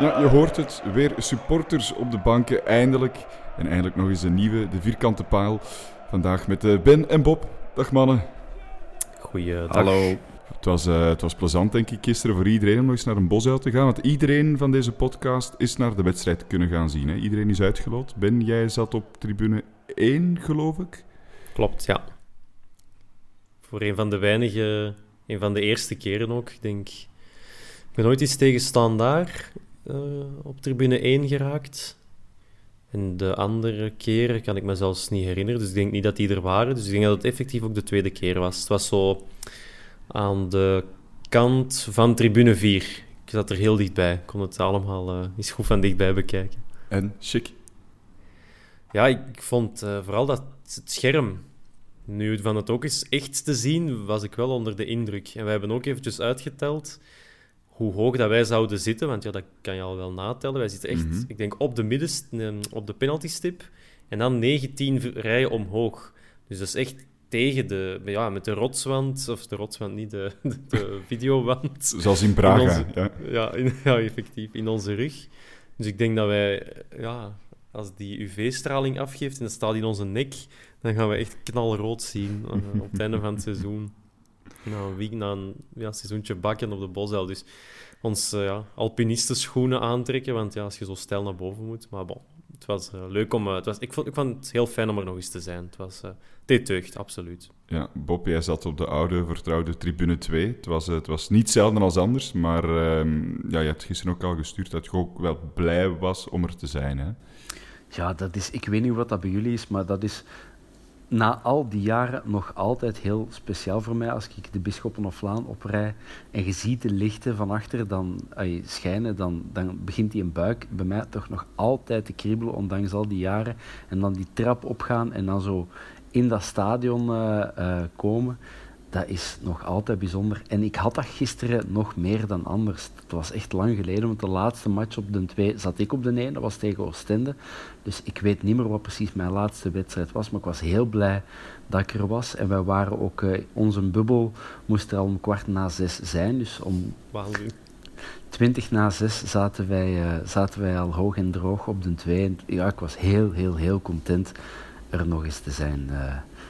Ja, je hoort het, weer supporters op de banken, eindelijk. En eindelijk nog eens een nieuwe, de vierkante paal. Vandaag met eh, Ben en Bob. Dag mannen. Goeiedag. Hallo. Het was, eh, het was plezant, denk ik, gisteren voor iedereen om nog eens naar een bosuil te gaan. Want iedereen van deze podcast is naar de wedstrijd kunnen gaan zien. Hè? Iedereen is uitgeloot. Ben, jij zat op tribune 1, geloof ik? Klopt, ja. Voor een van de weinige, een van de eerste keren ook. Ik denk, ik ben nooit eens tegen Standaard uh, op tribune 1 geraakt. En de andere keren kan ik me zelfs niet herinneren. Dus ik denk niet dat die er waren. Dus ik denk dat het effectief ook de tweede keer was. Het was zo aan de kant van tribune 4. Ik zat er heel dichtbij. Ik kon het allemaal uh, eens goed van dichtbij bekijken. En chic? Ja, ik, ik vond uh, vooral dat het scherm. Nu van het ook eens echt te zien, was ik wel onder de indruk. En we hebben ook eventjes uitgeteld hoe hoog dat wij zouden zitten. Want ja, dat kan je al wel natellen. Wij zitten echt, mm -hmm. ik denk, op de middenst, op de penaltystip. En dan 19 rijen omhoog. Dus dat is echt tegen de, ja, met de rotswand, of de rotswand niet, de, de, de videowand. Zoals in onze, ja, ja, in, ja, effectief, in onze rug. Dus ik denk dat wij, ja, als die UV-straling afgeeft en dat staat in onze nek, dan gaan we echt knalrood zien uh, op het einde van het seizoen. Na een week, na een ja, seizoentje bakken op de bosuil. Dus ons uh, ja, alpinistenschoenen aantrekken, want ja, als je zo stijl naar boven moet. Maar bon, het was uh, leuk om... Uh, het was, ik, vond, ik vond het heel fijn om er nog eens te zijn. Het was... Uh, dit deugd, absoluut. Ja, Bob, jij zat op de oude, vertrouwde tribune 2. Het was, het was niet zelden als anders, maar um, ja, je hebt gisteren ook al gestuurd dat je ook wel blij was om er te zijn, hè? Ja, dat is... Ik weet niet wat dat bij jullie is, maar dat is na al die jaren nog altijd heel speciaal voor mij als ik de Bisschoppen of Vlaan oprij en je ziet de lichten van achter dan schijnen, dan, dan begint die een buik bij mij toch nog altijd te kriebelen, ondanks al die jaren. En dan die trap opgaan en dan zo in dat stadion uh, uh, komen, dat is nog altijd bijzonder. En ik had dat gisteren nog meer dan anders. Het was echt lang geleden, want de laatste match op de 2 zat ik op de 1, dat was tegen Oostende. Dus ik weet niet meer wat precies mijn laatste wedstrijd was, maar ik was heel blij dat ik er was. En wij waren ook, uh, onze bubbel moest er al om kwart na zes zijn, dus om... Waanzin. 20 na 6 zaten wij, uh, zaten wij al hoog en droog op de 2. En ja, ik was heel, heel, heel content er nog eens te zijn. Uh,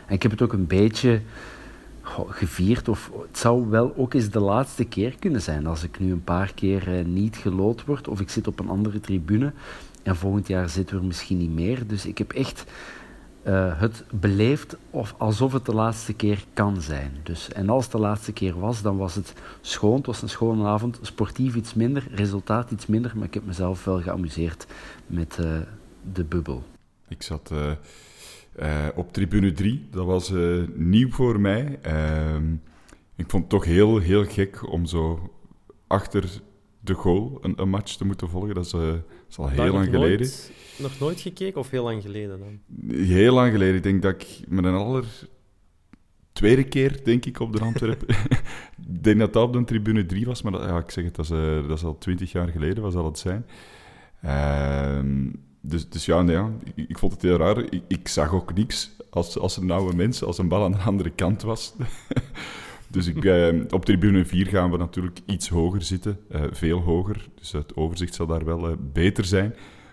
en ik heb het ook een beetje gevierd. Of het zou wel ook eens de laatste keer kunnen zijn als ik nu een paar keer uh, niet gelood word of ik zit op een andere tribune en volgend jaar zitten we er misschien niet meer. Dus ik heb echt uh, het beleefd of alsof het de laatste keer kan zijn. Dus, en als het de laatste keer was, dan was het schoon. Het was een schone avond. Sportief iets minder, resultaat iets minder. Maar ik heb mezelf wel geamuseerd met uh, de bubbel. Ik zat... op tribune 3. Dat was uh, nieuw voor mij. Uh, ik vond het toch heel, heel gek om zo achter de goal een, een match te moeten volgen. Dat is, uh, is al heel Daar lang nog geleden. Nooit, nog nooit gekeken of heel lang geleden dan? Heel lang geleden. Ik denk dat ik met een aller tweede keer, denk ik, op de Antwerpen. ik denk dat dat op de tribune 3 was, maar dat, ja, ik zeg het, dat is, uh, dat is al twintig jaar geleden, wat zal het zijn? Ehm, dus, dus ja, nee, ja ik, vond het heel raar. Ik, ik, zag ook niks als, als een oude mens, als een bal aan de andere kant was. dus ik, uh, op tribune 4 gaan we natuurlijk iets hoger zitten, uh, veel hoger. Dus het overzicht zal daar wel beter zijn.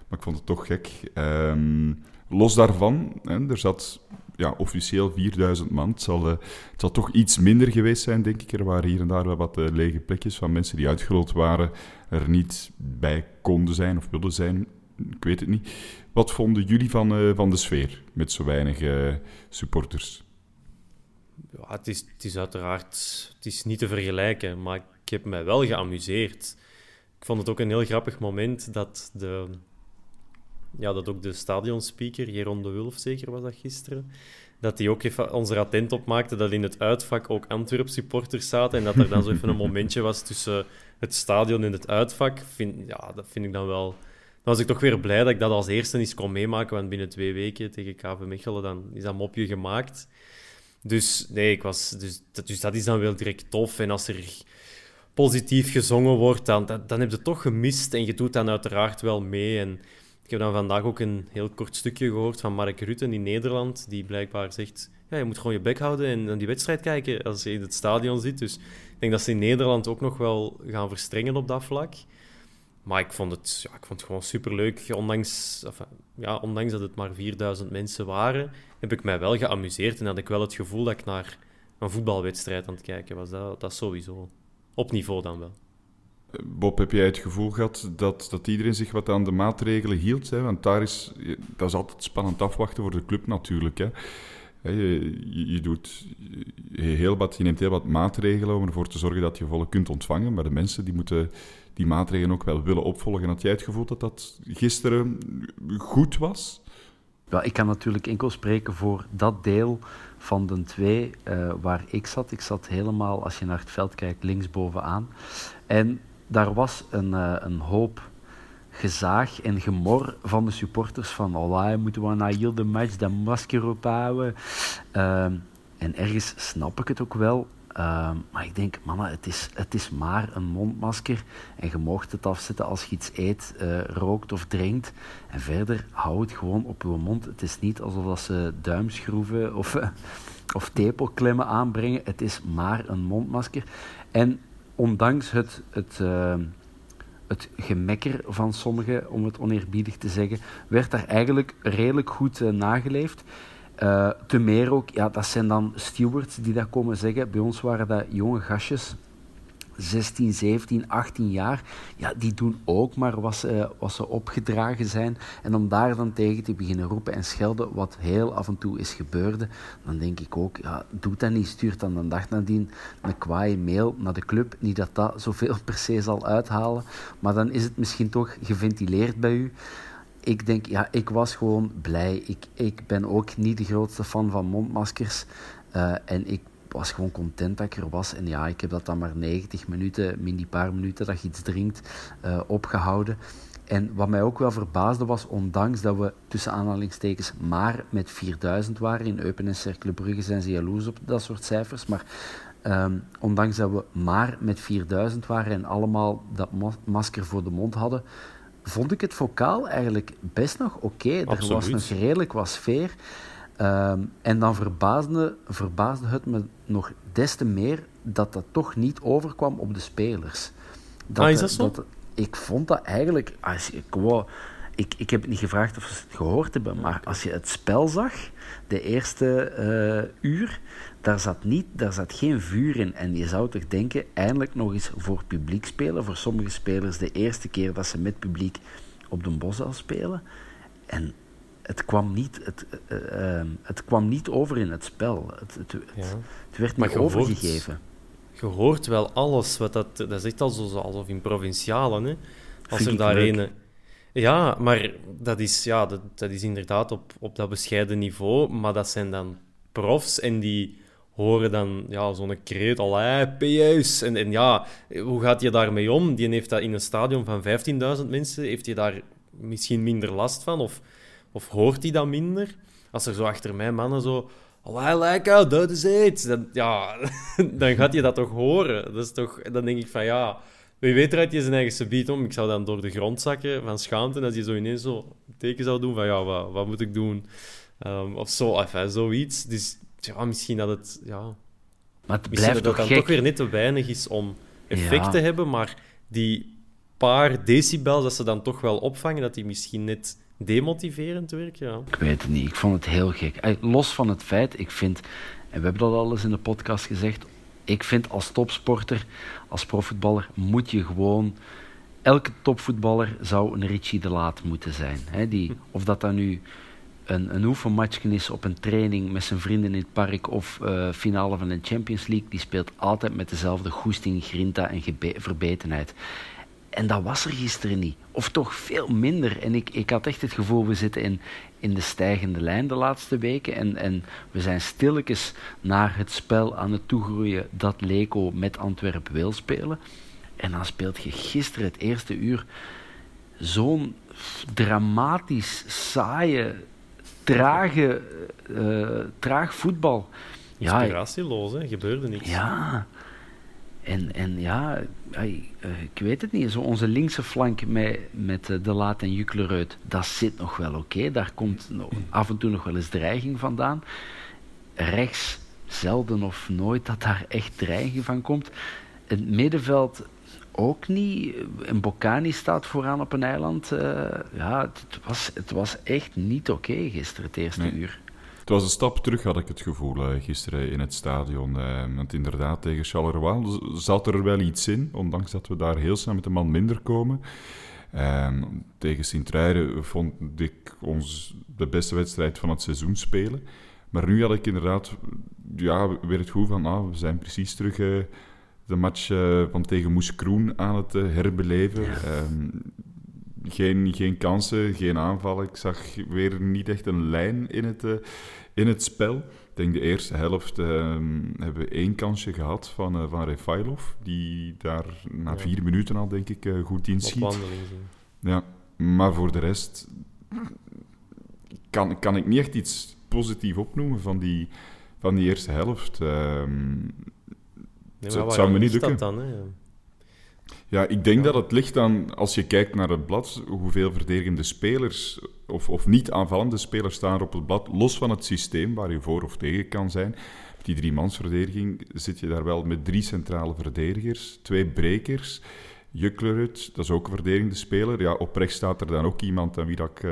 Maar ik vond het toch gek. Ehm, los daarvan, hè, er zat ja, officieel 4000 man. Het zal, uh, het zal toch iets minder geweest zijn, denk ik. Er waren hier en daar wel wat uh, lege plekjes van mensen die uitgerold waren, er niet bij konden zijn of wilden zijn. Ik weet het niet. Wat vonden jullie van, uh, van de sfeer met zo weinig supporters? Ja, het, is, het is uiteraard het is niet te vergelijken, maar ik heb mij wel geamuseerd. Ik vond het ook een heel grappig moment dat de, ja, dat ook de stadionspeaker, Jeroen de Wulf zeker was dat gisteren, dat hij ook even ons er attent op maakte dat in het uitvak ook Antwerp supporters zaten en dat er dan zo even een momentje was tussen het stadion en het uitvak. Vind, ja, dat vind ik dan wel... Dan was ik toch weer blij dat ik dat als eerste eens kon meemaken, want binnen twee weken tegen KV Mechelen dan is dat mopje gemaakt. Dus nee, ik was, dus, dat, dus dat is dan wel direct tof. En als er positief gezongen wordt, dan, dan, dan heb je het toch gemist en je doet dan uiteraard wel mee. En ik heb dan vandaag ook een heel kort stukje gehoord van Mark Rutten in Nederland, die blijkbaar zegt, ja, je moet gewoon je bek houden en naar die wedstrijd kijken als je in het stadion zit. Dus ik denk dat ze in Nederland ook nog wel gaan verstrengen op dat vlak. Maar ik vond het, ja, ik vond het gewoon superleuk. Ondanks, ja, ondanks dat het maar 4000 mensen waren, heb ik mij wel geamuseerd en had ik wel het gevoel dat ik naar een voetbalwedstrijd aan het kijken was. Dat, dat sowieso. Op niveau dan wel. Bob, heb jij het gevoel gehad dat, dat iedereen zich wat aan de maatregelen hield? Hè? Want daar is, dat is altijd spannend afwachten voor de club natuurlijk. Hè? Je, je, doet heel wat, je neemt heel wat maatregelen om ervoor te zorgen dat je volle kunt ontvangen. Maar de mensen die moeten die maatregelen ook wel willen opvolgen. Had jij het gevoel dat dat gisteren goed was? Ja, ik kan natuurlijk enkel spreken voor dat deel van de twee uh, waar ik zat. Ik zat helemaal, als je naar het veld kijkt, linksbovenaan. En daar was een, uh, een hoop gezaag en gemor van de supporters van moeten we naar heel de match dat masker ophouden. Uh, en ergens snap ik het ook wel. Uh, maar ik denk, mannen, het is, het is maar een mondmasker. En je mocht het afzetten als je iets eet, uh, rookt of drinkt. En verder, hou het gewoon op je mond. Het is niet alsof dat ze duimschroeven of, of tepelklemmen aanbrengen. Het is maar een mondmasker. En ondanks het, het, uh, het gemekker van sommigen, om het oneerbiedig te zeggen, werd daar eigenlijk redelijk goed uh, nageleefd. Uh, te meer ook, ja, dat zijn dan stewards die dat komen zeggen. Bij ons waren dat jonge gastjes 16, 17, 18 jaar, ja, die doen ook maar wat ze, ze opgedragen zijn. En om daar dan tegen te beginnen roepen en schelden, wat heel af en toe is gebeurde, dan denk ik ook, ja, doe dat niet. Stuurt dan een dag nadien een kwaaie mail naar de club. Niet dat dat zoveel per se zal uithalen, maar dan is het misschien toch geventileerd bij u. Ik denk, ja, ik was gewoon blij. Ik, ik ben ook niet de grootste fan van mondmaskers. Uh, en ik was gewoon content dat ik er was. En ja, ik heb dat dan maar 90 minuten, min die paar minuten dat je iets drinkt, uh, opgehouden. En wat mij ook wel verbaasde was, ondanks dat we tussen aanhalingstekens maar met 4000 waren, in Eupen en Cercle zijn ze jaloers op dat soort cijfers, maar um, ondanks dat we maar met 4000 waren en allemaal dat masker voor de mond hadden, vond ik het vocaal eigenlijk best nog oké. Okay. Er was nog redelijk wat sfeer. Um, en dan verbaasde, verbaasde het me nog des te meer dat dat toch niet overkwam op de spelers. Dat, ah, is dat zo? Dat, ik vond dat eigenlijk... Als ik, wou, ik, ik heb niet gevraagd of ze het gehoord hebben, maar als je het spel zag, de eerste uh, uur, daar zat, niet, daar zat geen vuur in. En je zou toch denken, eindelijk nog eens voor publiek spelen. Voor sommige spelers de eerste keer dat ze met publiek op de bos zal spelen. En het kwam niet, het, uh, uh, het kwam niet over in het spel. Het, het, ja. het werd niet overgegeven. je hoort wel alles. Wat dat, dat is echt alsof in provincialen. Hè? Als Vind er daar een. Ja, maar dat is, ja, dat, dat is inderdaad op, op dat bescheiden niveau. Maar dat zijn dan profs en die horen dan ja, zo'n kreet al, PS. En, en ja, hoe gaat je daarmee om? Die heeft dat in een stadion van 15.000 mensen, heeft hij daar misschien minder last van? Of of hoort hij dat minder? Als er zo achter mij mannen zo... I like how that is it. Dan, ja, dan gaat je dat toch horen. Dat is toch, dan denk ik van ja, wie weet draait je zijn eigen subiet om. Ik zou dan door de grond zakken van schaamte als je zo ineens zo teken zou doen van ja, wat, wat moet ik doen? Ehm, of zo, enfin, zoiets. Dus ja, misschien dat het... Ja, Maar het blijft dat toch dan toch weer net te weinig is om effect Ja. te hebben, maar die paar decibels dat ze dan toch wel opvangen, dat die misschien net demotiverend werken. Ja. Ik weet het niet. Ik vond het heel gek. Los van het feit, ik vind, en we hebben dat al eens in de podcast gezegd, ik vind als topsporter, als profvoetballer, moet je gewoon. Elke topvoetballer zou een Richie de Laat moeten zijn. Hè? Die, of dat dan nu een, een op een training met zijn vrienden in het park of eh, finale van de Champions League, die speelt altijd met dezelfde goesting, grinta en verbetenheid. En dat was er gisteren niet. Of toch veel minder. En ik, ik had echt het gevoel, we zitten in, in de stijgende lijn de laatste weken. En, en we zijn stilletjes naar het spel aan het toegroeien dat Leco met Antwerpen wil spelen. En dan speelt je gisteren het eerste uur zo'n dramatisch, saaie, trage, eh, traag voetbal. Ja, Inspiratieloos, hè? gebeurde niks. ja. En, en ja, eh, ik weet het niet. Zo onze linkse flank met, met eh, De Laat en Juklerud, dat zit nog wel oké. Daar komt af en toe nog wel eens dreiging vandaan. Rechts, zelden of nooit dat daar echt dreiging van komt. Het middenveld ook niet. En Bocani staat vooraan op een eiland. Eh, ja, het, het was, het was echt niet oké gisteren, het eerste Nee. uur. Het was een stap terug, had ik het gevoel, eh, gisteren in het stadion. Eh, want inderdaad, tegen Charleroi zat er wel iets in, ondanks dat we daar heel snel met een man minder komen. Ehm, tegen Sint-Truiden vond ik ons de beste wedstrijd van het seizoen spelen. Maar nu had ik inderdaad ja, weer het gevoel van, ah, we zijn precies terug de match eh, van tegen Moes Kroen aan het eh, herbeleven. Ehm, geen, geen kansen, geen aanvallen. Ik zag weer niet echt een lijn in het, eh, in het spel. Ik denk de eerste helft ehm, hebben we één kansje gehad van, eh van Refailov, die daar na Ja. vier minuten al, denk ik, goed inschiet. Ja, maar voor de rest kan, kan ik niet echt iets positiefs opnoemen van die, van die eerste helft. Ehm, Nee, Zou- maar het zou me niet dat lukken. dan? Hè? Ja, ik denk dat het ligt aan, als je kijkt naar het blad, hoeveel verdedigende spelers of, of niet aanvallende spelers staan er op het blad, los van het systeem waar je voor of tegen kan zijn. Met die driemansverdediging zit je daar wel met drie centrale verdedigers, twee brekers, Juklerud, dat is ook een verdedigende speler. Ja, op rechts staat er dan ook iemand aan wie dat ik eh,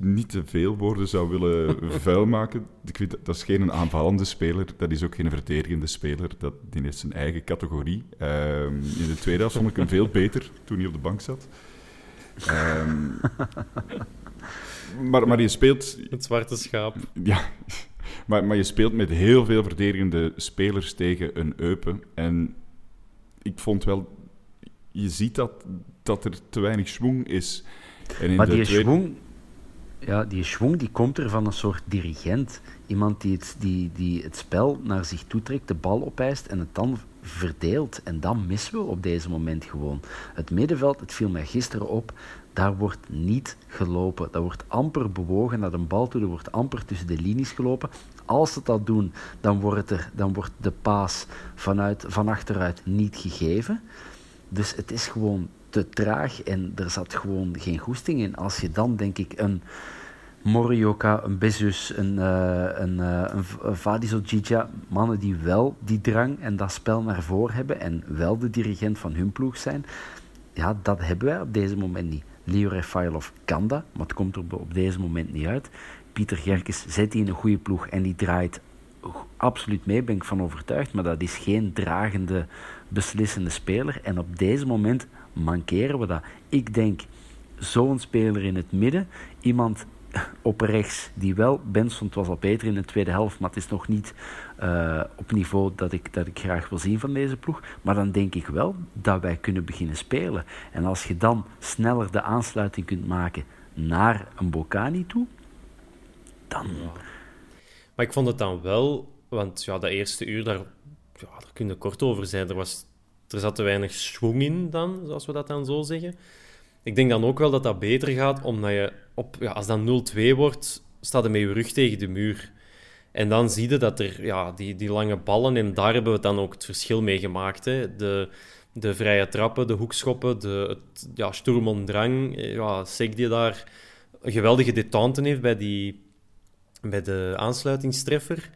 niet te veel woorden zou willen vuilmaken. Ik weet, dat- dat is geen aanvallende speler, dat is ook geen verdedigende speler. Dat, die heeft zijn eigen categorie. Ehm, in de tweede helft vond ik hem veel beter toen hij op de bank zat. Ehm, maar, maar je speelt Het zwarte schaap. ja, maar, maar je speelt met heel veel verdedigende spelers tegen een Eupen. En ik vond wel, je ziet dat, dat er te weinig schwung is. En in Maar de die tweede- schwung, ja, die schwung die komt er van een soort dirigent. Iemand die het, die, die het spel naar zich toetrekt, de bal opeist en het dan verdeelt. En dat missen we op deze moment gewoon. Het middenveld, het viel mij gisteren op, daar wordt niet gelopen. Daar wordt amper bewogen naar de bal toe, er wordt amper tussen de linies gelopen. Als ze dat doen, dan wordt, er, dan wordt de paas vanuit, van achteruit niet gegeven. Dus het is gewoon te traag en er zat gewoon geen goesting in. Als je dan, denk ik, een Morioka, een Bezus, een, eh een, eh een, mannen die wel die drang en dat spel naar voren hebben en wel de dirigent van hun ploeg zijn, ja, dat hebben wij op deze moment niet. Leo Refailov kan dat, maar het komt er op deze moment niet uit. Pieter Gerkes zet die in een goede ploeg en die draait absoluut mee, ben ik van overtuigd. Maar dat is geen dragende, beslissende speler. En op deze moment mankeren we dat. Ik denk, zo'n speler in het midden, iemand op rechts die wel, Benson was al beter in de tweede helft, maar het is nog niet eh, op niveau dat ik, dat ik graag wil zien van deze ploeg. Maar dan denk ik wel dat wij kunnen beginnen spelen. En als je dan sneller de aansluiting kunt maken naar een Bocani toe, dan... Maar ik vond het dan wel, want ja, dat eerste uur, daar, ja, daar kun je kort over zijn. Er, was, er zat te weinig schwung in dan, zoals we dat dan zo zeggen. Ik denk dan ook wel dat dat beter gaat, omdat je, op, ja, als dat 0-2 wordt, staat je met je rug tegen de muur. En dan zie je dat er ja, die, die lange ballen, en daar hebben we dan ook het verschil mee gemaakt. Hè. De, de vrije trappen, de hoekschoppen, de, het, ja, Sturm Drang. Ja, Sek die daar een geweldige detente heeft bij, die, bij de aansluitingstreffer.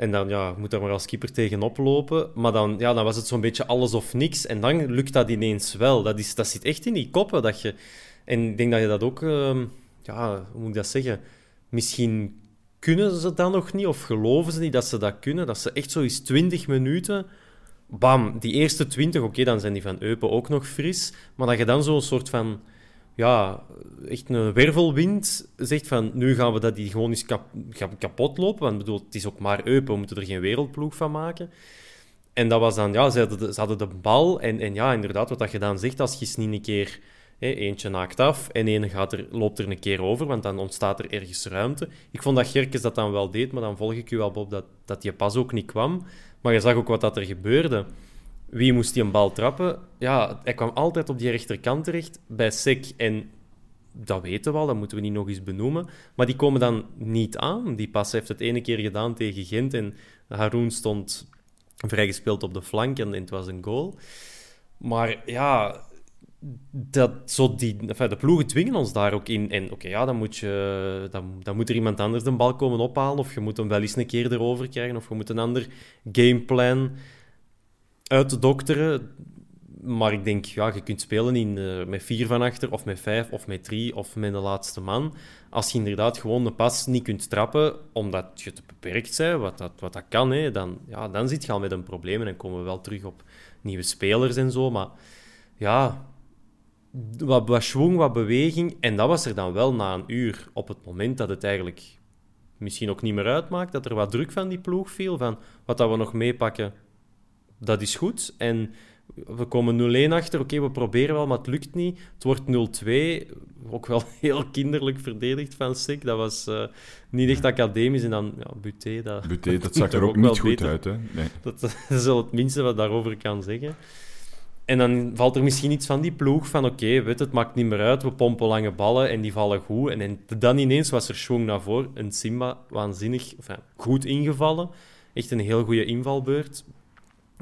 En dan ja, moet daar maar als keeper tegenop lopen. Maar dan, ja, dan was het zo'n beetje alles of niks. En dan lukt dat ineens wel. Dat, is, dat zit echt in die koppen. Dat je, en ik denk dat je dat ook... Uh, ja, hoe moet ik dat zeggen? Misschien kunnen ze dat nog niet, of geloven ze niet dat ze dat kunnen. Dat ze echt zo eens 20 minuten... Bam, die eerste 20, oké, dan zijn die van Eupen ook nog fris. Maar dat je dan zo'n soort van ja, echt een wervelwind zegt van nu gaan we dat die gewoon eens kap kapot lopen. Want bedoel, het is ook maar Eupen, we moeten er geen wereldploeg van maken. En dat was dan, ja, ze hadden de, ze hadden de bal. En, en ja, inderdaad, wat dat je dan zegt, als je niet een keer hè, eentje naakt af en één gaat er, loopt er een keer over, want dan ontstaat er ergens ruimte. Ik vond dat Gerkes dat dan wel deed, maar dan volg ik u wel, Bob, dat, dat je pas ook niet kwam. Maar je zag ook wat dat er gebeurde. Wie moest die een bal trappen? Ja, hij kwam altijd op die rechterkant terecht bij Sek. En dat weten we al, dat moeten we niet nog eens benoemen. Maar die komen dan niet aan. Die pas heeft het ene keer gedaan tegen Gent. En Haroun stond vrijgespeeld op de flank en, het was een goal. Maar ja, dat, zo die, de ploegen dwingen ons daar ook in. En oké, ja, dan, moet je, dan, dan moet er iemand anders de bal komen ophalen. Of je moet hem wel eens een keer erover krijgen. Of je moet een ander gameplan uit de dokteren. Maar ik denk, ja, je kunt spelen in, uh, met vier van achter, of met vijf, of met drie, of met de laatste man. Als je inderdaad gewoon de pas niet kunt trappen, omdat je te beperkt bent, wat dat, wat dat kan, hè, dan, ja, dan zit je al met een probleem. En dan komen we wel terug op nieuwe spelers en zo. Maar ja, wat, wat schwung, wat beweging. En dat was er dan wel na een uur, op het moment dat het eigenlijk misschien ook niet meer uitmaakt, dat er wat druk van die ploeg viel, van wat dat we nog meepakken, dat is goed. En we komen 0-1 achter. Oké, we proberen wel, maar het lukt niet. Het wordt 0-2. Ook wel heel kinderlijk verdedigd van Sik. Dat was uh, niet echt academisch. En dan, ja, Buté, dat... Buté, dat zag er ook, niet goed beter. uit, hè? Nee. Dat, dat, is wel het minste wat daarover kan zeggen. En dan valt er misschien iets van die ploeg van oké, okay, weet het maakt niet meer uit, we pompen lange ballen en die vallen goed. En, en dan ineens was er schwung naar voren. Een Simba waanzinnig, enfin, goed ingevallen. Echt een heel goede invalbeurt.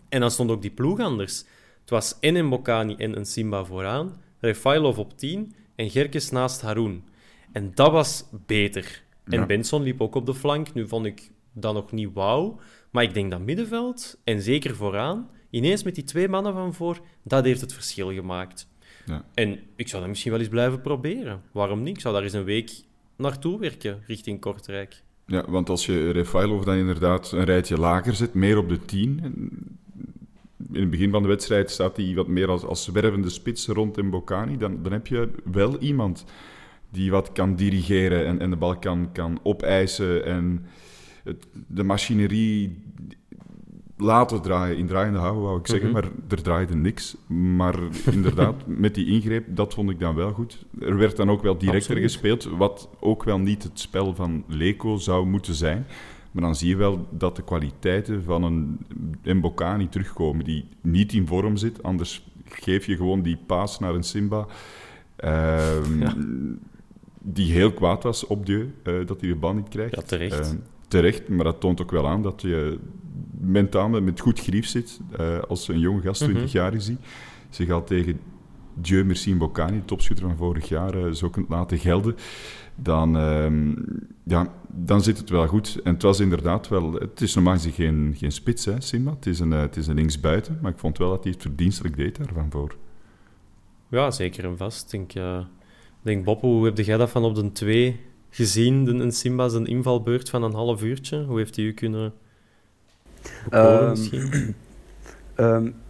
En dan stond ook die ploeg anders. Het was en Mbokani en een Simba vooraan, Refailov op 10 en Gerkes naast Haroun. En dat was beter. En Benson liep ook op de flank. Nu vond ik dat nog niet wauw. Maar ik denk dat middenveld, en zeker vooraan, ineens met die twee mannen van voor, dat heeft het verschil gemaakt. Ja. En ik zou dat misschien wel eens blijven proberen. Waarom niet? Ik zou daar eens een week naartoe werken, richting Kortrijk. Ja, want als je Refailov dan inderdaad een rijtje lager zet, meer op de 10, in het begin van de wedstrijd staat hij wat meer als, als zwervende spits rond in Bocani. Dan, dan heb je wel iemand die wat kan dirigeren en, en de bal kan, kan opeisen en het, de machinerie laten draaien, in draaiende houden, wou ik zeggen, mhm. maar er draaide niks. Maar inderdaad, met die ingreep, dat vond ik dan wel goed. Er werd dan ook wel directer gespeeld, wat ook wel niet het spel van Leco zou moeten zijn. Maar dan zie je wel dat de kwaliteiten van een Mbokani terugkomen, die niet in vorm zit. Anders geef je gewoon die paas naar een Simba. Ehm, die heel kwaad was op de uh, dat hij de bal niet krijgt. Ja, terecht. Uh, terecht, maar dat toont ook wel aan dat je mentaal met goed grief zit. Uh, als een jonge gast, 20 mm jaar is hij. Ze gaat tegen Dieu Merci Mbokani, topschutter van vorig jaar, zo kunt laten gelden dan, uh, ja, dan zit het wel goed. En het was inderdaad wel... Het is normaal gezien geen, geen spits, hè, Simba. Het is, een, uh, het is een linksbuiten, maar ik vond wel dat hij het verdienstelijk deed daarvan voor. Ja, zeker en vast. Ik denk, uh, denk Bob, hoe heb jij dat van op de 2 gezien, de, een Simba zijn invalbeurt van een half uurtje? Hoe heeft hij u kunnen um, misschien? Um,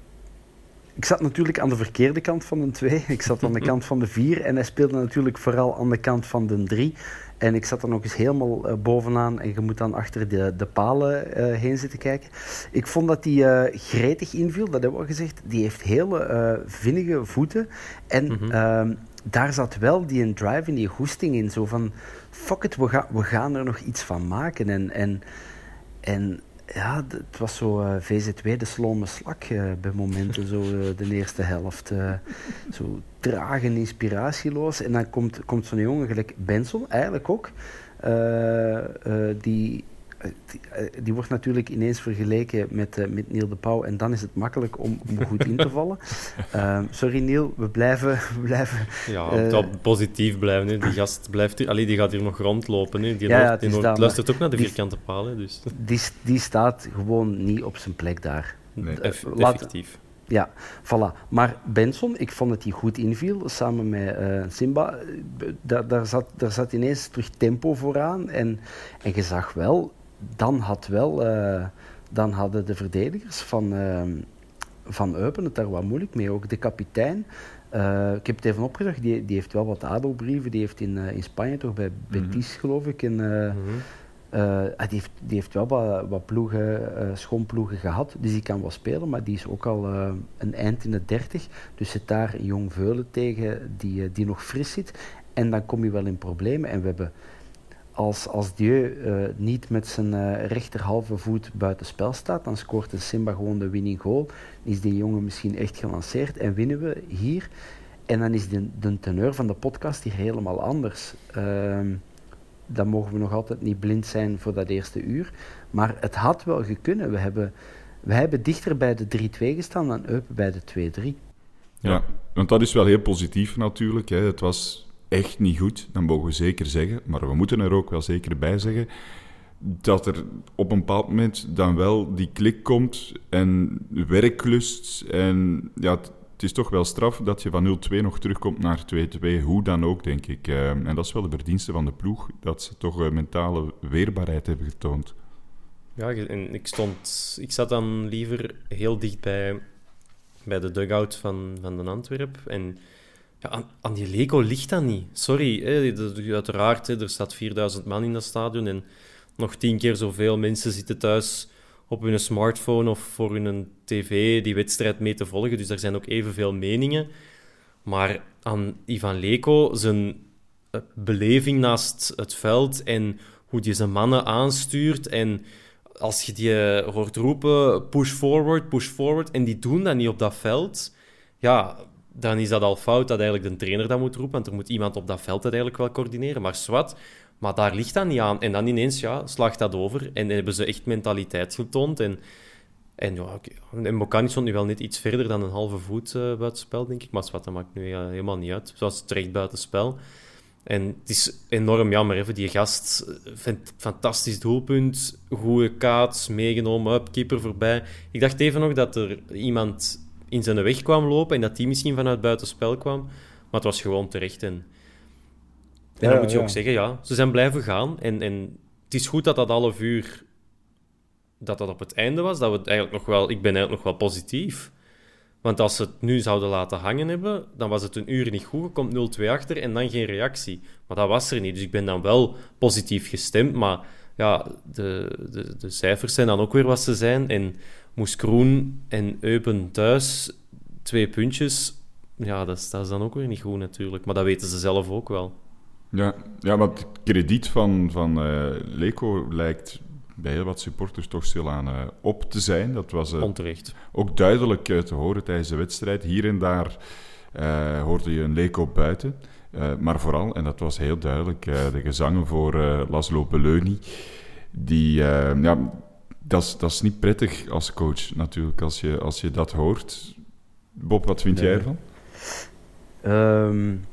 ik zat natuurlijk aan de verkeerde kant van de 2. Ik zat aan de kant van de 4. En hij speelde natuurlijk vooral aan de kant van de 3. En ik zat er nog eens helemaal uh, bovenaan. En je moet dan achter de, de palen uh, heen zitten kijken. Ik vond dat hij uh, gretig inviel, dat hebben we al gezegd. Die heeft hele vinnige voeten. En mm -hmm. daar zat wel die een drive en die goesting in. Zo van, fuck it, we, ga, we gaan er nog iets van maken. En, en, en ja, het was zo uh, eh, VZ2, de slome slak uh, bij momenten, zo uh, de eerste helft. zo traag en inspiratieloos. En dan komt, komt zo'n jongen gelijk Benson, eigenlijk ook, die eh, die, die, wordt natuurlijk ineens vergeleken met, uh, met Neil de Pauw en dan is het makkelijk om, om goed in te vallen. Uh, sorry Neil, we blijven... We blijven ja, uh, positief blijven. Hè. Die gast blijft hier, allee, die gaat hier nog rondlopen. Hè. Die, ja, ja, die dat, luistert ook naar de vierkante palen. Dus. Die, die staat gewoon niet op zijn plek daar. Nee, eff effectief. Ja, voilà. Maar Benson, ik vond dat hij goed inviel samen met uh, Simba. Daar, daar, zat, daar zat ineens terug tempo vooraan. En, en je zag wel, dan, had wel, uh, dan hadden de verdedigers van, uh, van Eupen het daar wat moeilijk mee. Ook de kapitein. ik heb het even opgezocht, die, die heeft wel wat adelbrieven. Die heeft in, in Spanje toch bij Betis, mm -hmm. geloof ik, in, mm -hmm. Uh, die, heeft, die heeft wel wat, wat ploegen, schoonploegen gehad, dus die kan wel spelen, maar die is ook al een eind in de dertig. Dus zit daar een jong Veulen tegen die, die nog fris zit. En dan kom je wel in problemen. En we hebben als, als Dieu niet met zijn rechterhalve voet buiten spel staat, dan scoort een Simba gewoon de winning goal. Is die jongen misschien echt gelanceerd en winnen we hier. En dan is de, de teneur van de podcast hier helemaal anders. Ehm, dan mogen we nog altijd niet blind zijn voor dat eerste uur. Maar het had wel gekunnen. We hebben, we hebben dichter bij de 3-2 gestaan dan Eupen bij de 2-3. Ja, want dat is wel heel positief natuurlijk. Hè. Het was echt niet goed, dat mogen we zeker zeggen. Maar we moeten er ook wel zeker bij zeggen dat er op een bepaald moment dan wel die klik komt en werklust. En ja, het is toch wel straf dat je van 0-2 nog terugkomt naar 2-2. Hoe dan ook, denk ik. Uh, en dat is wel de verdienste van de ploeg, dat ze toch uh, mentale weerbaarheid hebben getoond. Ja, en ik, stond, ik zat dan liever heel dicht bij, bij de dugout van, van de Antwerp. En aan, die Leco ligt dat niet. Sorry, hè, uiteraard, er staat 4000 man in dat stadion en nog tien keer zoveel mensen zitten thuis op hun smartphone of voor hun tv die wedstrijd mee te volgen. Dus daar zijn ook evenveel meningen. Maar aan Ivan Leko, zijn eh, beleving naast het veld en hoe hij zijn mannen aanstuurt en als je die eh, hoort roepen, push forward, push forward, en die doen dat niet op dat veld, ja, dan is dat al fout dat eigenlijk de trainer dat moet roepen, want er moet iemand op dat veld dat eigenlijk wel coördineren. Maar zwart, maar daar ligt dat niet aan. En dan ineens ja, slaagt dat over. En hebben ze echt mentaliteit getoond. En, en, ja, okay. en Bocani stond nu wel net iets verder dan een halve voet uh, buitenspel, denk ik. Maar wat, dat maakt nu helemaal niet uit. Zoals terecht buitenspel. En het is enorm jammer. Even die gast, fantastisch doelpunt. Goede kaats, meegenomen, keeper voorbij. Ik dacht even nog dat er iemand in zijn weg kwam lopen en dat die misschien vanuit buitenspel kwam. Maar het was gewoon terecht. En, en dan moet je ook zeggen, ja, ze zijn blijven gaan. En, en het is goed dat dat half uur dat dat op het einde was. Dat we eigenlijk nog wel, ik ben eigenlijk nog wel positief. Want als ze het nu zouden laten hangen hebben, dan was het een uur niet goed. Er komt 0-2 achter en dan geen reactie. Maar dat was er niet. Dus ik ben dan wel positief gestemd. Maar ja, de, de, de cijfers zijn dan ook weer wat ze zijn. En Moes Kroen en Eupen thuis, twee puntjes. Ja, dat is, dat is dan ook weer niet goed natuurlijk. Maar dat weten ze zelf ook wel. Ja, ja maar het krediet van, van uh, Leco lijkt bij heel wat supporters toch stilaan uh, op te zijn. Dat was uh, Onterecht. ook duidelijk te horen tijdens de wedstrijd. Hier en daar hoorde je een Leco buiten. maar vooral, en dat was heel duidelijk, de gezangen voor Laszlo Beleuni. Die, ja, dat is, dat is niet prettig als coach natuurlijk, als je, als je dat hoort. Bob, wat vind jij ervan? Um,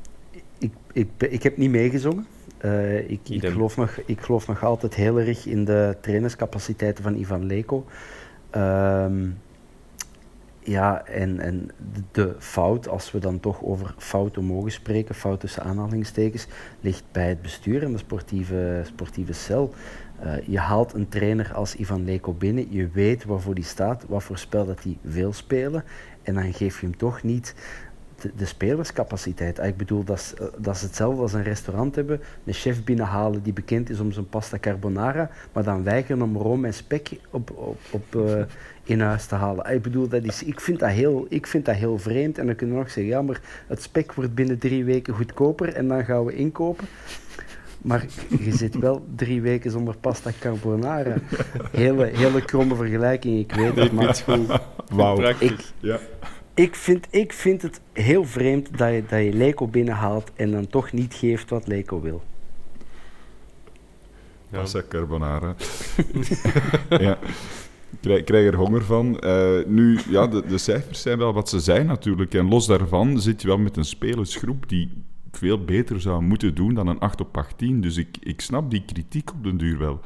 ik, ik, ik heb niet meegezongen. Uh, ik, ik, geloof nog, ik geloof nog altijd heel erg in de trainerscapaciteiten van Ivan Leko. Um, ja, en, en de fout, als we dan toch over fouten mogen spreken, fout tussen aanhalingstekens, ligt bij het bestuur en de sportieve, sportieve cel. Uh, je haalt een trainer als Ivan Leko binnen, je weet waarvoor die staat, wat voor dat hij wil spelen, en dan geef je hem toch niet de, spelerscapaciteit. Ah, ik bedoel, dat is, eh, dat is hetzelfde als een restaurant hebben, een chef binnenhalen die bekend is om zijn pasta carbonara, maar dan weigeren om room en spek op, op, op uh, in huis te halen. Ah, ik bedoel, dat is, ik, vind dat heel, ik vind dat heel vreemd. En dan kunnen we nog zeggen, ja, maar het spek wordt binnen drie weken goedkoper en dan gaan we inkopen. Maar je zit wel drie weken zonder pasta carbonara. Hele, hele kromme vergelijking, ik weet het, maar... Wauw. Ik, ja ik vind, ik vind het heel vreemd dat je, dat je Leco binnenhaalt en dan toch niet geeft wat Leco wil. pasta carbonara. ja. Ik krijg, er honger van. Uh, nu, ja, de, de, cijfers zijn wel wat ze zijn natuurlijk. En los daarvan zit je wel met een spelersgroep die veel beter zou moeten doen dan een 8 op 18. Dus ik, ik snap die kritiek op den duur wel.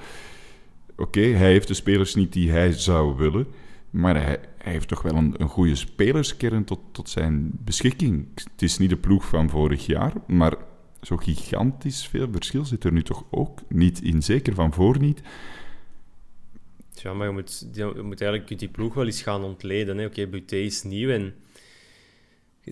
Oké, hij heeft de spelers niet die hij zou willen. Maar hij, heeft toch wel een, een goede spelerskern tot, tot zijn beschikking. Het is niet de ploeg van vorig jaar, maar zo gigantisch veel verschil zit er nu toch ook niet in. Zeker van voor niet. Ja, maar je moet, je moet eigenlijk die ploeg wel eens gaan ontleden. Oké, Buté is nieuw en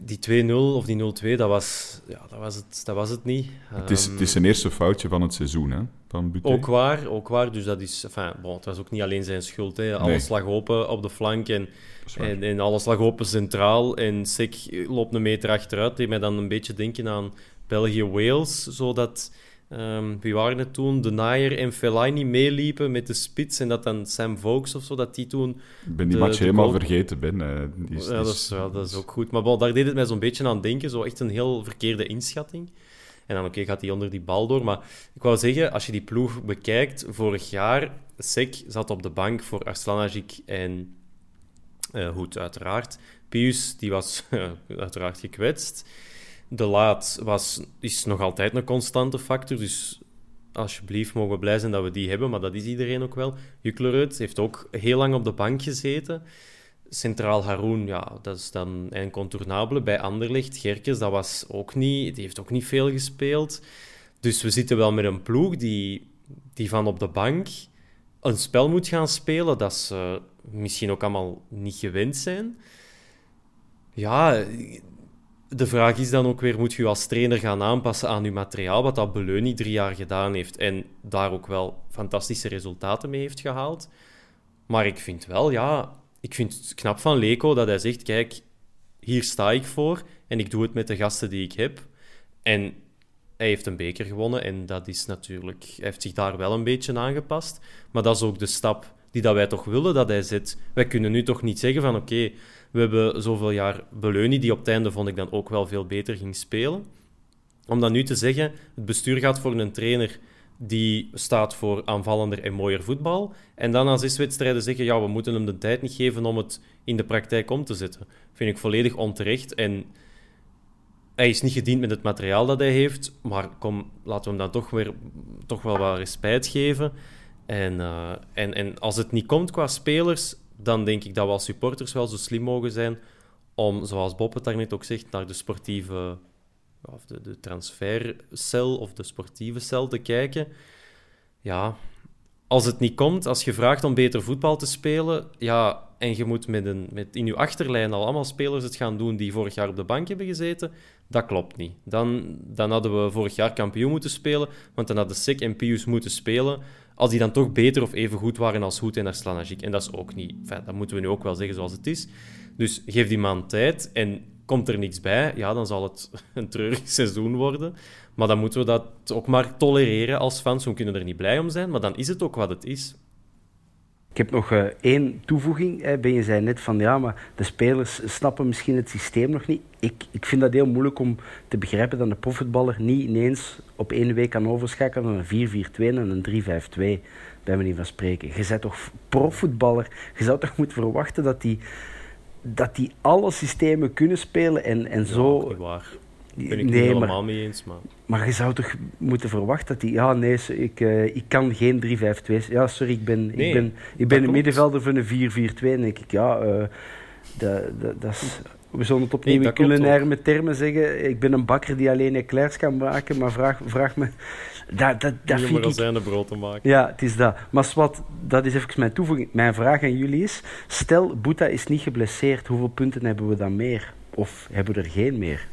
die 2-0 of die 0-2, dat was, ja, dat, was het, dat was het niet. Het is, het is zijn eerste foutje van het seizoen, hè? Van Buté. Ook waar, ook waar. Dus dat is, enfin, bon, het was ook niet alleen zijn schuld. Hè. Alles lag open op de flank en, en, en, alles lag open centraal. En Sek loopt een meter achteruit. Die mij dan een beetje denken aan België-Wales, zodat Um, wie waren het toen? De Nair en Fellaini meeliepen met de spits en dat dan Sam Vokes of zo, dat die toen... Ik ben die match helemaal vergeten, Ben. Die is, ja, dat is, ja, dat is ook goed. Maar bon, daar deed het mij zo'n beetje aan denken, zo echt een heel verkeerde inschatting. En dan, oké, gaat hij onder die bal door. Maar ik wou zeggen, als je die ploeg bekijkt, vorig jaar, Sek zat op de bank voor Arslanagic en uh, Hoed, uiteraard. Pius, die was uiteraard gekwetst. De laat was, is nog altijd een constante factor. Dus alsjeblieft mogen we blij zijn dat we die hebben, maar dat is iedereen ook wel. Juklerud heeft ook heel lang op de bank gezeten. Centraal Haroun, ja, dat is dan een contournabele. Bij Anderlecht, Gerkes, dat was ook niet, die heeft ook niet veel gespeeld. Dus we zitten wel met een ploeg die, die van op de bank een spel moet gaan spelen dat ze misschien ook allemaal niet gewend zijn. Ja, de vraag is dan ook weer, moet je als trainer gaan aanpassen aan je materiaal, wat dat Beleuni drie jaar gedaan heeft en daar ook wel fantastische resultaten mee heeft gehaald. Maar ik vind wel, ja, ik vind het knap van Leco dat hij zegt, kijk, hier sta ik voor en ik doe het met de gasten die ik heb. En hij heeft een beker gewonnen en dat is natuurlijk, hij heeft zich daar wel een beetje aangepast. Maar dat is ook de stap die dat wij toch willen dat hij zet. Wij kunnen nu toch niet zeggen van oké, we hebben zoveel jaar Beleuni, die op het einde vond ik dan ook wel veel beter ging spelen. Om dan nu te zeggen, het bestuur gaat voor een trainer die staat voor aanvallender en mooier voetbal. En dan na zes wedstrijden zeggen, ja, we moeten hem de tijd niet geven om het in de praktijk om te zetten. Vind ik volledig onterecht. En hij is niet gediend met het materiaal dat hij heeft, maar kom, laten we hem dan toch, weer, toch wel wat respect geven. En, uh, en, en als het niet komt qua spelers, dan denk ik dat we als supporters wel zo slim mogen zijn om, zoals Bob het daarnet ook zegt, naar de sportieve of de, de transfercel of de sportieve cel te kijken. Ja, als het niet komt, als je vraagt om beter voetbal te spelen, ja, en je moet met een, met in je achterlijn al allemaal spelers het gaan doen die vorig jaar op de bank hebben gezeten, dat klopt niet. Dan, dan hadden we vorig jaar kampioen moeten spelen, want dan hadden Sek en Pius moeten spelen als die dan toch beter of even goed waren als Hoed en Arslanajik. En dat is ook niet... Dat moeten we nu ook wel zeggen zoals het is. Dus geef die man tijd en komt er niks bij, ja, dan zal het een treurig seizoen worden. Maar dan moeten we dat ook maar tolereren als fans. We kunnen er niet blij om zijn, maar dan is het ook wat het is. Ik heb nog uh, één toevoeging. Hè. Ben je zei net van ja, maar de spelers snappen misschien het systeem nog niet. Ik, ik vind dat heel moeilijk om te begrijpen dat een profvoetballer niet ineens op één week kan overschakelen naar een 4-4-2 en een 3-5-2. Bij manier van spreken. Je bent toch profvoetballer. Je zou toch moeten verwachten dat die, dat die alle systemen kunnen spelen en, en ja, zo. Ben ik nee, niet helemaal mee eens. Maar... maar je zou toch moeten verwachten dat hij... Ja, nee, ik, uh, ik kan geen 3-5-2... Ja, sorry, ik ben, nee, ik ben, ik ben een middenvelder van een 4-4-2. denk ik, ja, uh, dat, dat, dat is... We zullen het opnieuw nee, in culinaire termen zeggen. Ik ben een bakker die alleen eclairs kan maken, maar vraag, vraag me... Dat, dat, dat vind ik... zijn brood te maken. Ja, het is dat. Maar wat, dat is even mijn toevoeging. Mijn vraag aan jullie is... Stel, Boeta is niet geblesseerd. Hoeveel punten hebben we dan meer? Of hebben we er geen meer?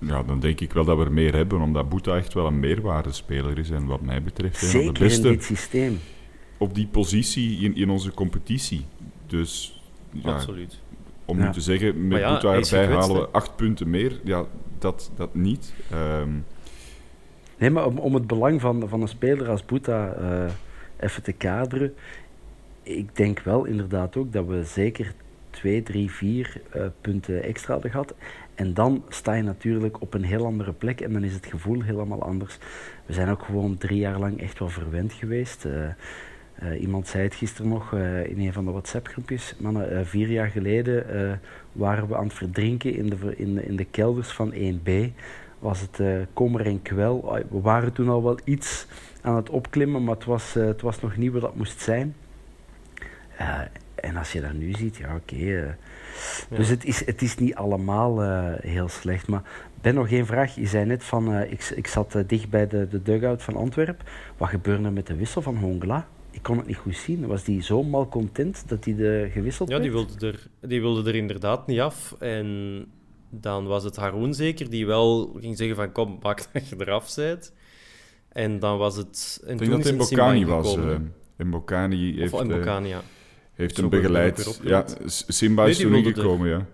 Ja, dan denk ik wel dat we er meer hebben, omdat Boeta echt wel een meerwaardespeler is. En wat mij betreft een de beste in dit systeem. op die positie in, in onze competitie. Dus ja, Absoluut. om nu te zeggen, met ja, Boeta erbij halen we acht punten meer. Ja, dat, dat niet. Um, nee, maar om, om het belang van, van een speler als Boeta uh, even te kaderen. Ik denk wel inderdaad ook dat we zeker twee, drie, vier uh, punten extra hadden gehad. En dan sta je natuurlijk op een heel andere plek en dan is het gevoel helemaal anders. We zijn ook gewoon drie jaar lang echt wel verwend geweest. Uh, uh, iemand zei het gisteren nog in een van de WhatsApp-groepjes. Mannen, vier jaar geleden waren we aan het verdrinken in de, in, de kelders van 1B. Was het kommer en kwel. We waren toen al wel iets aan het opklimmen, maar het was, het was nog niet wat dat moest zijn. en als je dat nu ziet, ja oké. Dus het is, het is niet allemaal uh, heel slecht. Maar Ben, nog één vraag. Je zei net van, uh, ik, ik zat uh, dicht bij de, de dugout van Antwerpen. Wat gebeurde er met de wissel van Hongla? Ik kon het niet goed zien. Was die zo mal content dat hij de gewisseld ja, werd? Ja, die wilde, er, die wilde er inderdaad niet af. En dan was het Haroon zeker, die wel ging zeggen van kom, maak dat je eraf bent. En dan was het... En ik denk dat het in Bocani was. in Bocani heeft... Of in Bocani, ja heeft hem begeleid. Ja, Simba is toen ingekomen, ja.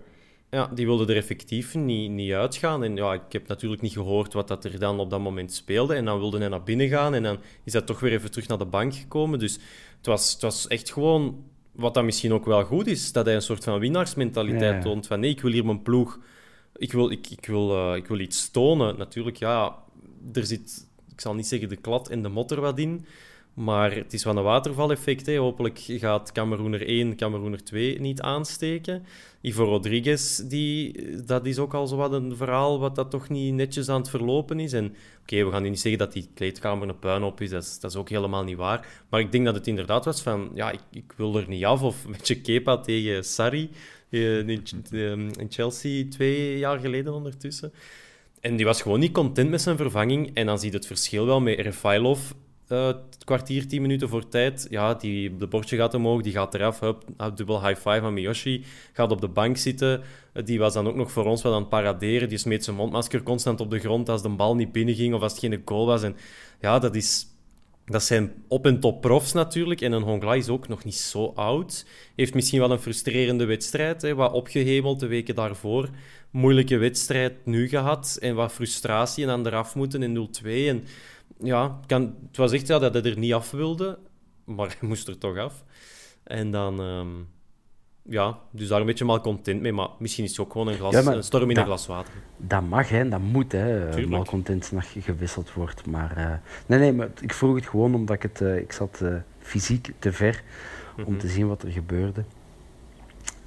Ja, die wilde er effectief niet, niet uitgaan. En ja, ik heb natuurlijk niet gehoord wat dat er dan op dat moment speelde. En dan wilde hij naar binnen gaan en dan is hij toch weer even terug naar de bank gekomen. Dus het was, het was echt gewoon, wat dan misschien ook wel goed is, dat hij een soort van winnaarsmentaliteit toont. Van nee, ik wil hier mijn ploeg, ik wil, ik, ik wil, uh, ik wil iets tonen. Natuurlijk, ja, er zit, ik zal niet zeggen de klad en de motter wat in. Maar het is wel een watervaleffect. Hè. Hopelijk gaat Cameroen er 1, Cameroen er 2 niet aansteken. Ivo Rodriguez, die, dat is ook al zo wat een verhaal wat dat toch niet netjes aan het verlopen is. En oké, we gaan nu niet zeggen dat die kleedkamer een puinhoop is. Dat, is. dat is ook helemaal niet waar. Maar ik denk dat het inderdaad was van, ja, ik, ik wil er niet af. Of een beetje Kepa tegen Sarri eh, in, in Chelsea twee jaar geleden ondertussen. En die was gewoon niet content met zijn vervanging. En dan zie je het verschil wel met Refailov uh, kwartier, tien minuten voor tijd. Ja, die, de bordje gaat omhoog, die gaat eraf. Hup, dubbel high five aan Miyoshi. Gaat op de bank zitten. Uh, die was dan ook nog voor ons wel aan het paraderen. Die smeet zijn mondmasker constant op de grond als de bal niet binnenging of als het geen goal was. En ja, dat, is, dat zijn op- en top profs natuurlijk. En een Hongla is ook nog niet zo oud. Heeft misschien wel een frustrerende wedstrijd. Hè, wat opgehemeld de weken daarvoor. Moeilijke wedstrijd nu gehad. En wat frustratie en dan eraf moeten in 0-2. En ja, kan, het was echt ja, dat hij er niet af wilde, maar hij moest er toch af. En dan, um, ja, dus daar een beetje mal content mee, maar misschien is het ook gewoon een, glas, een storm in een glas water. Dat mag, hè, dat moet, hè, mal content nog gewisseld wordt. Maar uh, nee, nee, maar ik vroeg het gewoon omdat ik het, uh, ik zat uh, fysiek te ver om mm -hmm. te zien wat er gebeurde.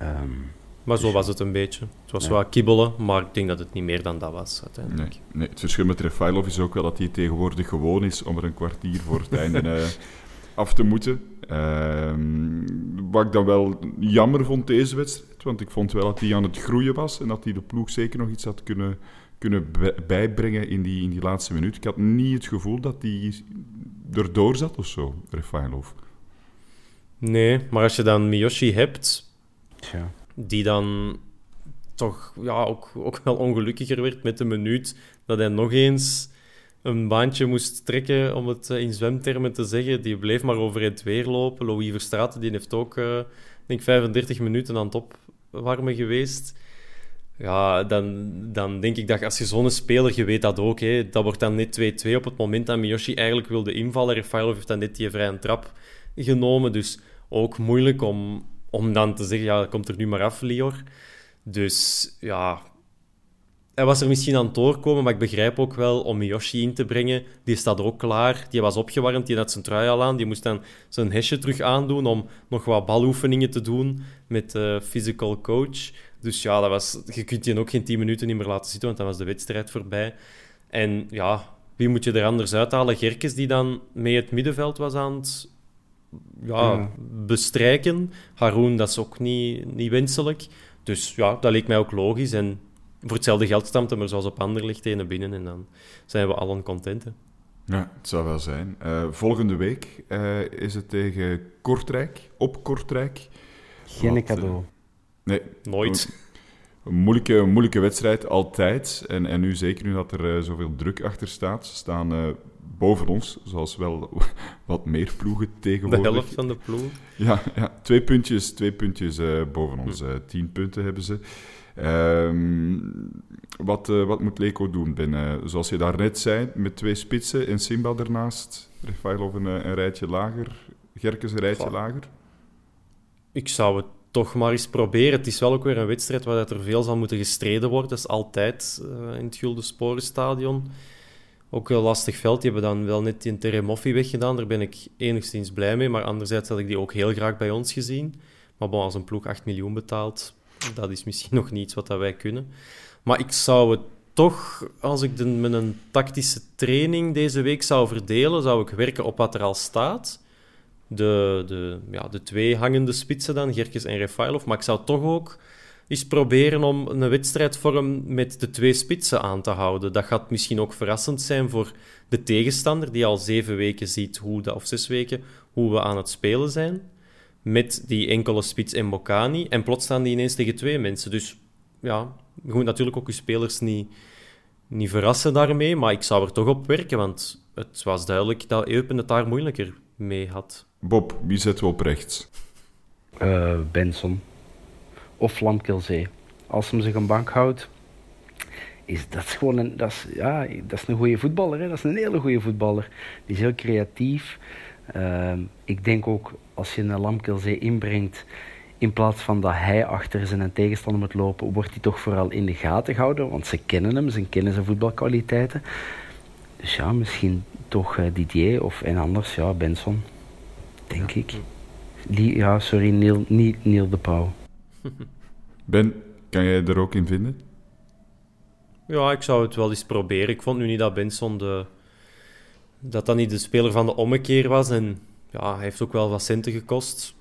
Um, maar zo was het een beetje. Het was wel kibbelen, maar ik denk dat het niet meer dan dat was uiteindelijk. Nee, nee. het verschil met Refailov is ook wel dat hij tegenwoordig gewoon is om er een kwartier voor het einde uh, af te moeten. Uh, wat ik dan wel jammer vond deze wedstrijd, want ik vond wel dat hij aan het groeien was en dat hij de ploeg zeker nog iets had kunnen, kunnen bijbrengen in die, in die laatste minuut. Ik had niet het gevoel dat hij erdoor zat of zo, Refailov. Nee, maar als je dan Miyoshi hebt... Tja die dan toch ja, ook, ook wel ongelukkiger werd met de minuut dat hij nog eens een baantje moest trekken, om het eh, in zwemtermen te zeggen. Die bleef maar over het weer lopen. Louis Verstraeten die heeft ook, uh, denk 35 minuten aan het opwarmen geweest. Ja, dan, dan denk ik dat als je zo'n speler, je weet dat ook, hè, dat wordt dan net 2-2 op het moment dat Miyoshi eigenlijk wilde invallen. Rafael heeft dan net die vrije trap genomen, dus ook moeilijk om, om dan te zeggen, ja, komt er nu maar af, Lior. Dus ja, hij was er misschien aan het doorkomen, maar ik begrijp ook wel om Yoshi in te brengen. Die staat ook klaar. Die was opgewarmd, die had zijn trui al aan. Die moest dan zijn hesje terug aandoen om nog wat baloefeningen te doen met de physical coach. Dus ja, dat was, je kunt die ook geen 10 minuten niet meer laten zitten, want dan was de wedstrijd voorbij. En ja, wie moet je er anders uithalen? Gerkes, die dan mee het middenveld was aan het ja, bestrijken. Haroon, dat is ook niet, niet wenselijk. Dus ja, dat leek mij ook logisch. En voor hetzelfde geld stamt hem er zoals op ander ligt ene binnen en dan zijn we allen content. Ja, het zou wel zijn. Uh, volgende week uh, is het tegen Kortrijk, op Kortrijk. Geen Wat, cadeau. Uh, nee. Nooit. Een moeilijke, moeilijke wedstrijd, altijd. En, en nu zeker nu dat er zoveel druk achter staat, staan boven ons, zoals wel wat meer ploegen tegenwoordig. De helft van de ploeg? Ja, ja twee puntjes, twee puntjes uh, boven ons. Uh, tien punten hebben ze. Um, wat, uh, wat moet Leko doen, Ben? zoals je daarnet zei, met twee spitsen en Simba ernaast. Rafailov een, een rijtje lager, Gerkes een rijtje lager. Ik zou het toch maar eens proberen. Het is wel ook weer een wedstrijd waar dat er veel zal moeten gestreden worden. Dat is altijd in het Gulden Sporenstadion. Ook een lastig veld. Die hebben dan wel net die Teremoffi weggedaan. Daar ben ik enigszins blij mee. Maar anderzijds had ik die ook heel graag bij ons gezien. Maar bon, als een ploeg 8 miljoen betaalt, dat is misschien nog niet wat dat wij kunnen. Maar ik zou het toch, als ik de, met een tactische training deze week zou verdelen, zou ik werken op wat er al staat. De, de, ja, de twee hangende spitsen dan, Gerkes en Refailov. Maar ik zou toch ook eens proberen om een wedstrijdvorm met de twee spitsen aan te houden. Dat gaat misschien ook verrassend zijn voor de tegenstander, die al zeven weken ziet, hoe of zes weken, hoe we aan het spelen zijn. Met die enkele spits en Bocani. En plots staan die ineens tegen twee mensen. Dus ja, je moet natuurlijk ook je spelers niet, niet verrassen daarmee. Maar ik zou er toch op werken, want het was duidelijk dat Eupen het daar moeilijker mee had. Bob, wie zetten we op rechts? Uh, Benson of Lamkelzee. Als hem zich een bank houdt, is dat gewoon een, dat is, ja, dat is een goede voetballer. Hè? Dat is een hele goede voetballer. Die is heel creatief. Uh, ik denk ook als je een Lamkelzee inbrengt, in plaats van dat hij achter zijn tegenstander moet lopen, wordt hij toch vooral in de gaten gehouden. Want ze kennen hem, ze kennen zijn voetbalkwaliteiten. Dus ja, misschien toch uh, Didier of en anders, ja, Benson. Denk ik. ja, sorry, Neil, niet Neil de Pauw. Ben, kan jij er ook in vinden? Ja, ik zou het wel eens proberen. Ik vond nu niet dat Benson de, dat dat niet de speler van de ommekeer was. En ja, hij heeft ook wel wat centen gekost.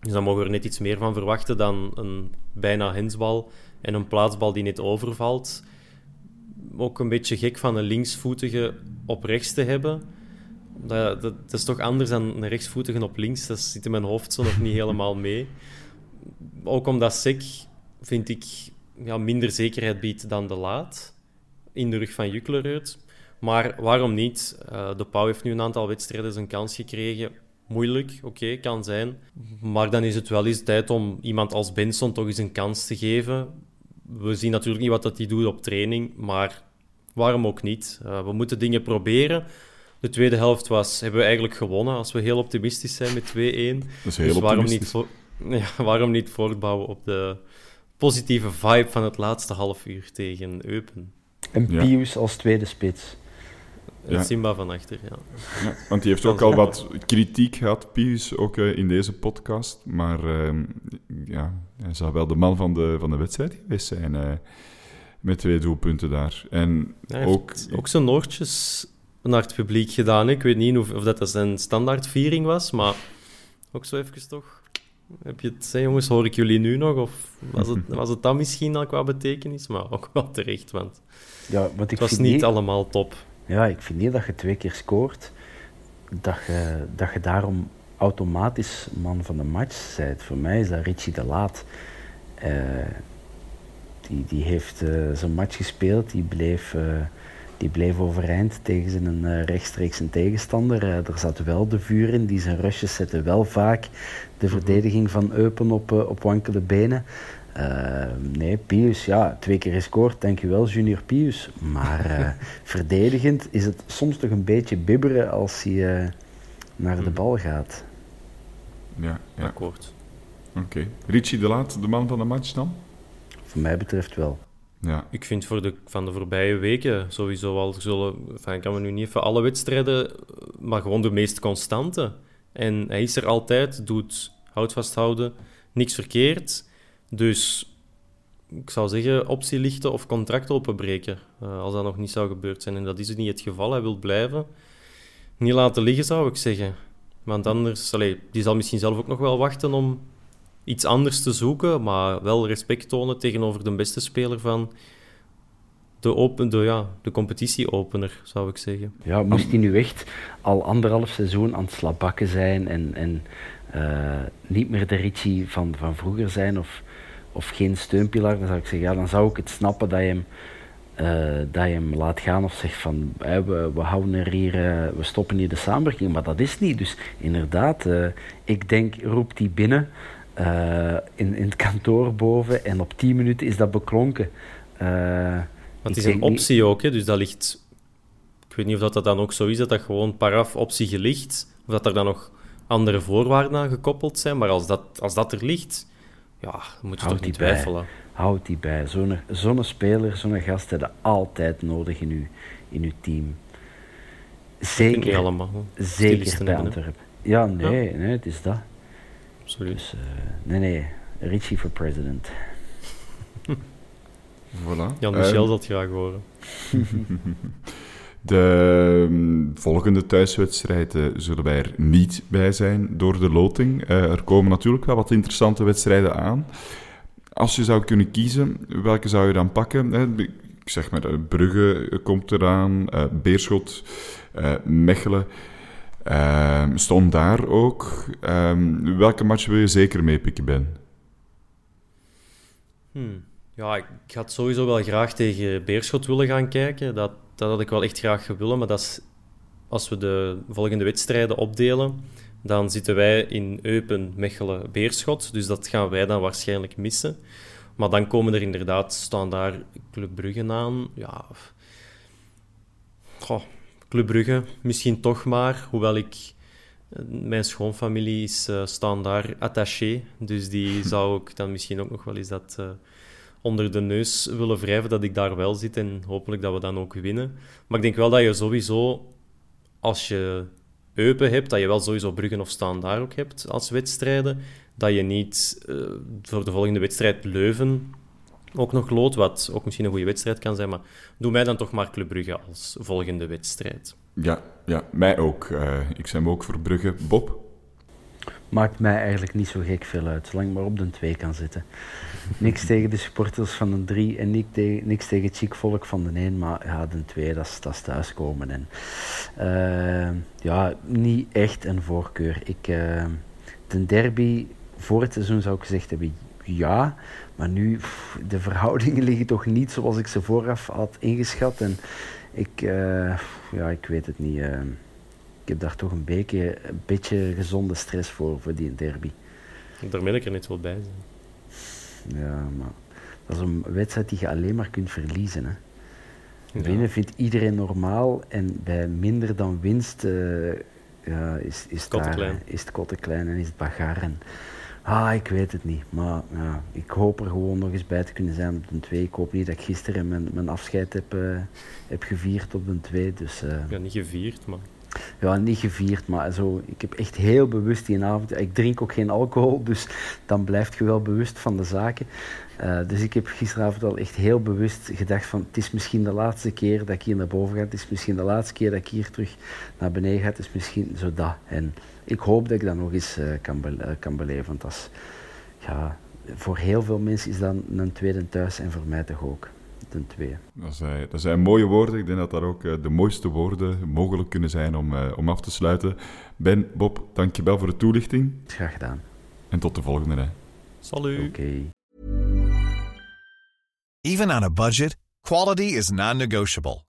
Dus dan mogen we er net iets meer van verwachten dan een bijna hensbal en een plaatsbal die net overvalt. Ook een beetje gek van een linksvoetige op rechts te hebben. Dat, dat, dat is toch anders dan een rechtsvoetige op links. Dat zit in mijn hoofd zo nog niet helemaal mee ook omdat SEC, vind ik, ja, minder zekerheid biedt dan de Laat in de rug van Juklerud. Maar waarom niet? Uh, de Pauw heeft nu een aantal wedstrijden zijn kans gekregen. Moeilijk, oké, kan zijn. Maar dan is het wel eens tijd om iemand als Benson toch eens een kans te geven. We zien natuurlijk niet wat dat hij doet op training, maar waarom ook niet? Uh, we moeten dingen proberen. De tweede helft was, hebben we eigenlijk gewonnen, als we heel optimistisch zijn met 2-1. dus waarom niet, ja, waarom niet voortbouwen op de positieve vibe van het laatste half uur tegen Eupen? En Pius als tweede spits. Ja. Simba van achter, ja. ja. Want die heeft ook al wat kritiek gehad, Pius, ook uh, in deze podcast. Maar uh, ja, hij zou wel de man van de, van de wedstrijd geweest zijn. Uh, met twee doelpunten daar. En hij ook, ook zijn noortjes naar het publiek gedaan. Ik weet niet of, of dat zijn standaardviering was, maar ook zo even toch heb je het, jongens, hoor ik jullie nu nog? Of was het, was het dan misschien al qua betekenis? Maar ook wel terecht, want, ja, want ik het was niet, allemaal top. Ja, ik vind niet dat je twee keer scoort, dat je, dat je daarom automatisch man van de match bent. Voor mij is dat Richie de Laat. Uh, die, die heeft uh, zijn match gespeeld, die bleef... Uh, die bleef overeind tegen zijn uh, rechtstreekse tegenstander. Uh, er zat wel de vuur in, die zijn rushes zetten wel vaak de verdediging van Eupen op, uh, op wankele benen. nee, Pius, ja, twee keer gescoord, dankjewel Junior Pius. Maar verdedigend is het soms toch een beetje bibberen als hij naar de mhm. bal gaat. Ja, ja. akkoord. Oké. Richie de Laat, de man van de match dan? Voor mij betreft wel. Ja. Ik vind voor de, van de voorbije weken sowieso al zullen... Enfin, kan we nu niet even alle wedstrijden, maar gewoon de meest constante. En hij is er altijd, doet hout vasthouden, niks verkeerd. Dus ik zou zeggen, optie lichten of contract openbreken. Uh, als dat nog niet zou gebeurd zijn. En dat is niet het geval. Hij wil blijven. Niet laten liggen, zou ik zeggen. Want anders, allee, die zal misschien zelf ook nog wel wachten om iets anders te zoeken, maar wel respect tonen tegenover de beste speler van de, open, de, ja, de competitieopener, zou ik zeggen. Ja, moest hij nu echt al anderhalf seizoen aan het slabakken zijn en, en uh, niet meer de Richie van, van vroeger zijn of, of geen steunpilaar, dan zou ik zeggen, ja, dan zou ik het snappen dat je hem, uh, dat je hem laat gaan of zegt van we, we houden er hier, uh, we stoppen hier de samenwerking, maar dat is niet. Dus inderdaad, ik denk, roept hij binnen. Uh, in, in het kantoor boven en op 10 minuten is dat beklonken. Uh, Want het is een optie niet... ook, hè? dus dat ligt. Ik weet niet of dat, dat dan ook zo is, dat dat gewoon paraf optie ligt, of dat er dan nog andere voorwaarden aan gekoppeld zijn. Maar als dat, als dat er ligt, ja, dan moet je Houd toch niet bij. twijfelen. Houd die bij. Zo'n zo'n speler, zo'n gast heb je altijd nodig in uw, in uw team. Zeker, allemaal. zeker bij hebben. Antwerpen. Ja, nee, nee, het is dat. Absoluut. Dus, eh, nee, nee, Richie voor president. Voilà. Jan Michel Ehm, dat graag horen. De mm, volgende thuiswedstrijden zullen wij er niet bij zijn door de loting. Eh, er komen natuurlijk wel wat interessante wedstrijden aan. Als je zou kunnen kiezen, welke zou je dan pakken? Eh, Ik zeg maar, Brugge komt eraan, eh, Beerschot, eh, Mechelen. Ehm stond daar ook. Ehm, welke match wil je zeker meepikken, Ben? Hmm. Ja, ik had sowieso wel graag tegen Beerschot willen gaan kijken. Dat, dat had ik wel echt graag willen. Maar dat is, als we de volgende wedstrijden opdelen, dan zitten wij in Eupen, Mechelen, Beerschot. Dus dat gaan wij dan waarschijnlijk missen. Maar dan komen er inderdaad, staan daar Club Brugge aan. Ja, goh, Club Brugge misschien toch maar. Hoewel ik... Mijn schoonfamilie is uh, staan daar attaché. Dus die zou ook dan misschien ook nog wel eens dat... Uh, onder de neus willen wrijven dat ik daar wel zit en hopelijk dat we dan ook winnen. Maar ik denk wel dat je sowieso, als je Eupen hebt, dat je wel sowieso Bruggen of Staan daar ook hebt als wedstrijden. Dat je niet uh, voor de volgende wedstrijd Leuven ook nog lood, wat ook misschien een goede wedstrijd kan zijn, maar doe mij dan toch maar Club Brugge als volgende wedstrijd. Ja, ja mij ook. Uh, ik zijn ook voor Brugge. Bob? Maakt mij eigenlijk niet zo gek veel uit, zolang ik maar op de 2 kan zitten. niks tegen de supporters van de 3 en niks tegen, niks tegen het chic volk van de 1, maar ja, de 2, dat is, dat is thuiskomen. En, uh, ja, niet echt een voorkeur. Ik, uh, de derby voor het seizoen zou ik gezegd hebben ja, maar nu, pff, de verhoudingen liggen toch niet zoals ik ze vooraf had ingeschat. En ik, uh, ja, ik weet het niet. ik heb daar toch een beetje, een beetje gezonde stress voor, voor die derby. Daar wil ik er net wel bij zijn. Ja, maar dat is een wedstrijd die je alleen maar kunt verliezen. Hè. Ja. Winnen vindt iedereen normaal en bij minder dan winst uh, ja, is, is, daar, is het kotte klein en is het bagar. Ah, ik weet het niet, maar ja, ik hoop er gewoon nog eens bij te kunnen zijn op de 2. Ik hoop niet dat ik gisteren mijn, mijn afscheid heb, uh, heb gevierd op de 2. Dus, uh, ja, niet gevierd, maar ja, niet gevierd, maar zo, ik heb echt heel bewust die avond. Ik drink ook geen alcohol, dus dan blijf je wel bewust van de zaken. Uh, dus ik heb gisteravond al echt heel bewust gedacht van het is misschien de laatste keer dat ik hier naar boven ga. Het is misschien de laatste keer dat ik hier terug naar beneden ga. Het is misschien zo dat. En ik hoop dat ik dat nog eens uh, kan, be uh, kan beleven. Want dat is, ja, voor heel veel mensen is dat een tweede thuis en voor mij toch ook. Ten twee. Dat zijn, dat zijn mooie woorden. Ik denk dat dat ook uh, de mooiste woorden mogelijk kunnen zijn om, uh, om af te sluiten. Ben, Bob, dankjewel voor de toelichting. Graag gedaan. En tot de volgende. Hè. Salut. Oké. Okay. Even on a budget, quality is non-negotiable.